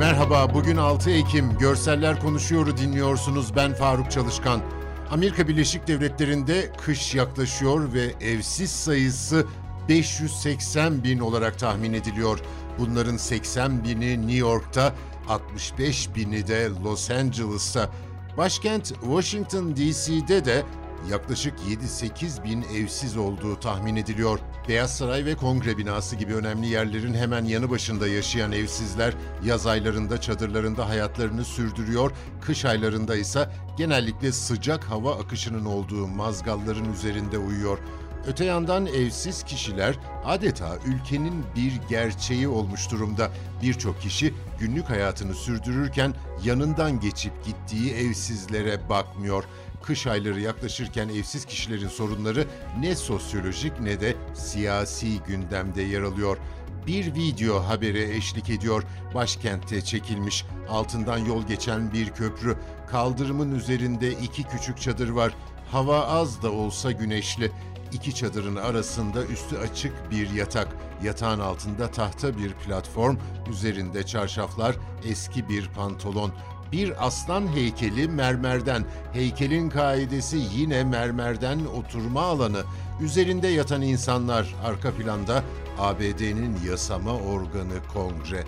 Merhaba, bugün 6 Ekim. Görseller Konuşuyor'u dinliyorsunuz. Ben Faruk Çalışkan. Amerika Birleşik Devletleri'nde kış yaklaşıyor ve evsiz sayısı 580 bin olarak tahmin ediliyor. Bunların 80 bini New York'ta, 65 bini de Los Angeles'ta. Başkent Washington DC'de de yaklaşık 7-8 bin evsiz olduğu tahmin ediliyor. Beyaz Saray ve Kongre binası gibi önemli yerlerin hemen yanı başında yaşayan evsizler yaz aylarında çadırlarında hayatlarını sürdürüyor, kış aylarında ise genellikle sıcak hava akışının olduğu mazgalların üzerinde uyuyor. Öte yandan evsiz kişiler adeta ülkenin bir gerçeği olmuş durumda. Birçok kişi günlük hayatını sürdürürken yanından geçip gittiği evsizlere bakmıyor. Kış ayları yaklaşırken evsiz kişilerin sorunları ne sosyolojik ne de siyasi gündemde yer alıyor. Bir video haberi eşlik ediyor. Başkentte çekilmiş. Altından yol geçen bir köprü. Kaldırımın üzerinde iki küçük çadır var. Hava az da olsa güneşli. İki çadırın arasında üstü açık bir yatak. Yatağın altında tahta bir platform, üzerinde çarşaflar, eski bir pantolon. Bir aslan heykeli mermerden. Heykelin kaidesi yine mermerden oturma alanı. Üzerinde yatan insanlar arka planda ABD'nin yasama organı Kongre.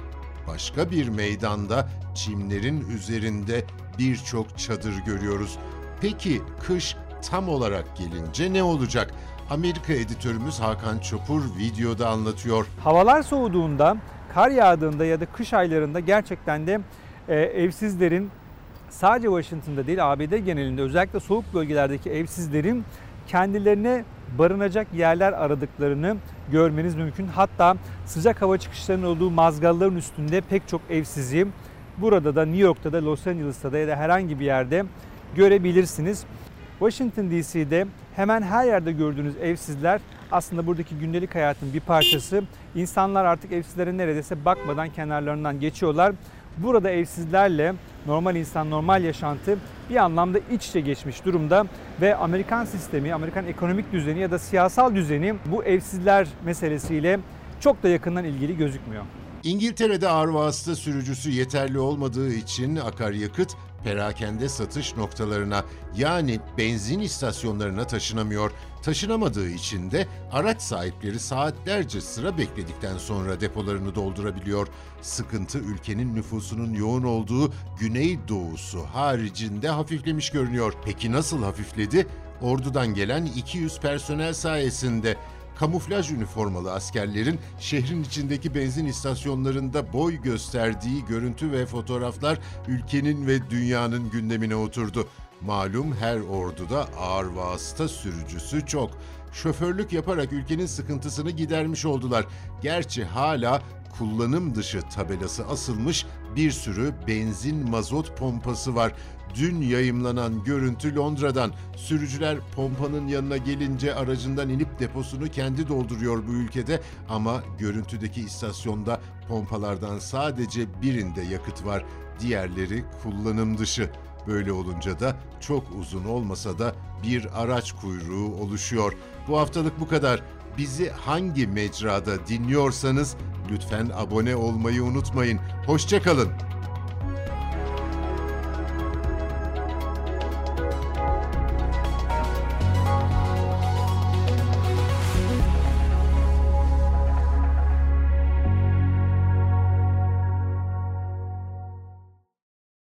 Başka bir meydanda çimlerin üzerinde birçok çadır görüyoruz. Peki kış tam olarak gelince ne olacak? Amerika editörümüz Hakan Çopur videoda anlatıyor. Havalar soğuduğunda, kar yağdığında ya da kış aylarında gerçekten de e, evsizlerin sadece Washington'da değil ABD genelinde özellikle soğuk bölgelerdeki evsizlerin kendilerine barınacak yerler aradıklarını görmeniz mümkün. Hatta sıcak hava çıkışlarının olduğu mazgalların üstünde pek çok evsizi burada da New York'ta da Los Angeles'ta da ya da herhangi bir yerde görebilirsiniz. Washington DC'de hemen her yerde gördüğünüz evsizler aslında buradaki gündelik hayatın bir parçası. İnsanlar artık evsizlere neredeyse bakmadan kenarlarından geçiyorlar. Burada evsizlerle normal insan, normal yaşantı bir anlamda iç içe geçmiş durumda ve Amerikan sistemi, Amerikan ekonomik düzeni ya da siyasal düzeni bu evsizler meselesiyle çok da yakından ilgili gözükmüyor. İngiltere'de ağır vasıta sürücüsü yeterli olmadığı için akaryakıt perakende satış noktalarına yani benzin istasyonlarına taşınamıyor. Taşınamadığı için de araç sahipleri saatlerce sıra bekledikten sonra depolarını doldurabiliyor. Sıkıntı ülkenin nüfusunun yoğun olduğu güneydoğusu haricinde hafiflemiş görünüyor. Peki nasıl hafifledi? Ordudan gelen 200 personel sayesinde kamuflaj üniformalı askerlerin şehrin içindeki benzin istasyonlarında boy gösterdiği görüntü ve fotoğraflar ülkenin ve dünyanın gündemine oturdu. Malum her orduda ağır vasıta sürücüsü çok. Şoförlük yaparak ülkenin sıkıntısını gidermiş oldular. Gerçi hala kullanım dışı tabelası asılmış bir sürü benzin mazot pompası var. Dün yayımlanan görüntü Londra'dan. Sürücüler pompanın yanına gelince aracından inip deposunu kendi dolduruyor bu ülkede ama görüntüdeki istasyonda pompalardan sadece birinde yakıt var. Diğerleri kullanım dışı. Böyle olunca da çok uzun olmasa da bir araç kuyruğu oluşuyor. Bu haftalık bu kadar. Bizi hangi mecrada dinliyorsanız lütfen abone olmayı unutmayın. Hoşçakalın.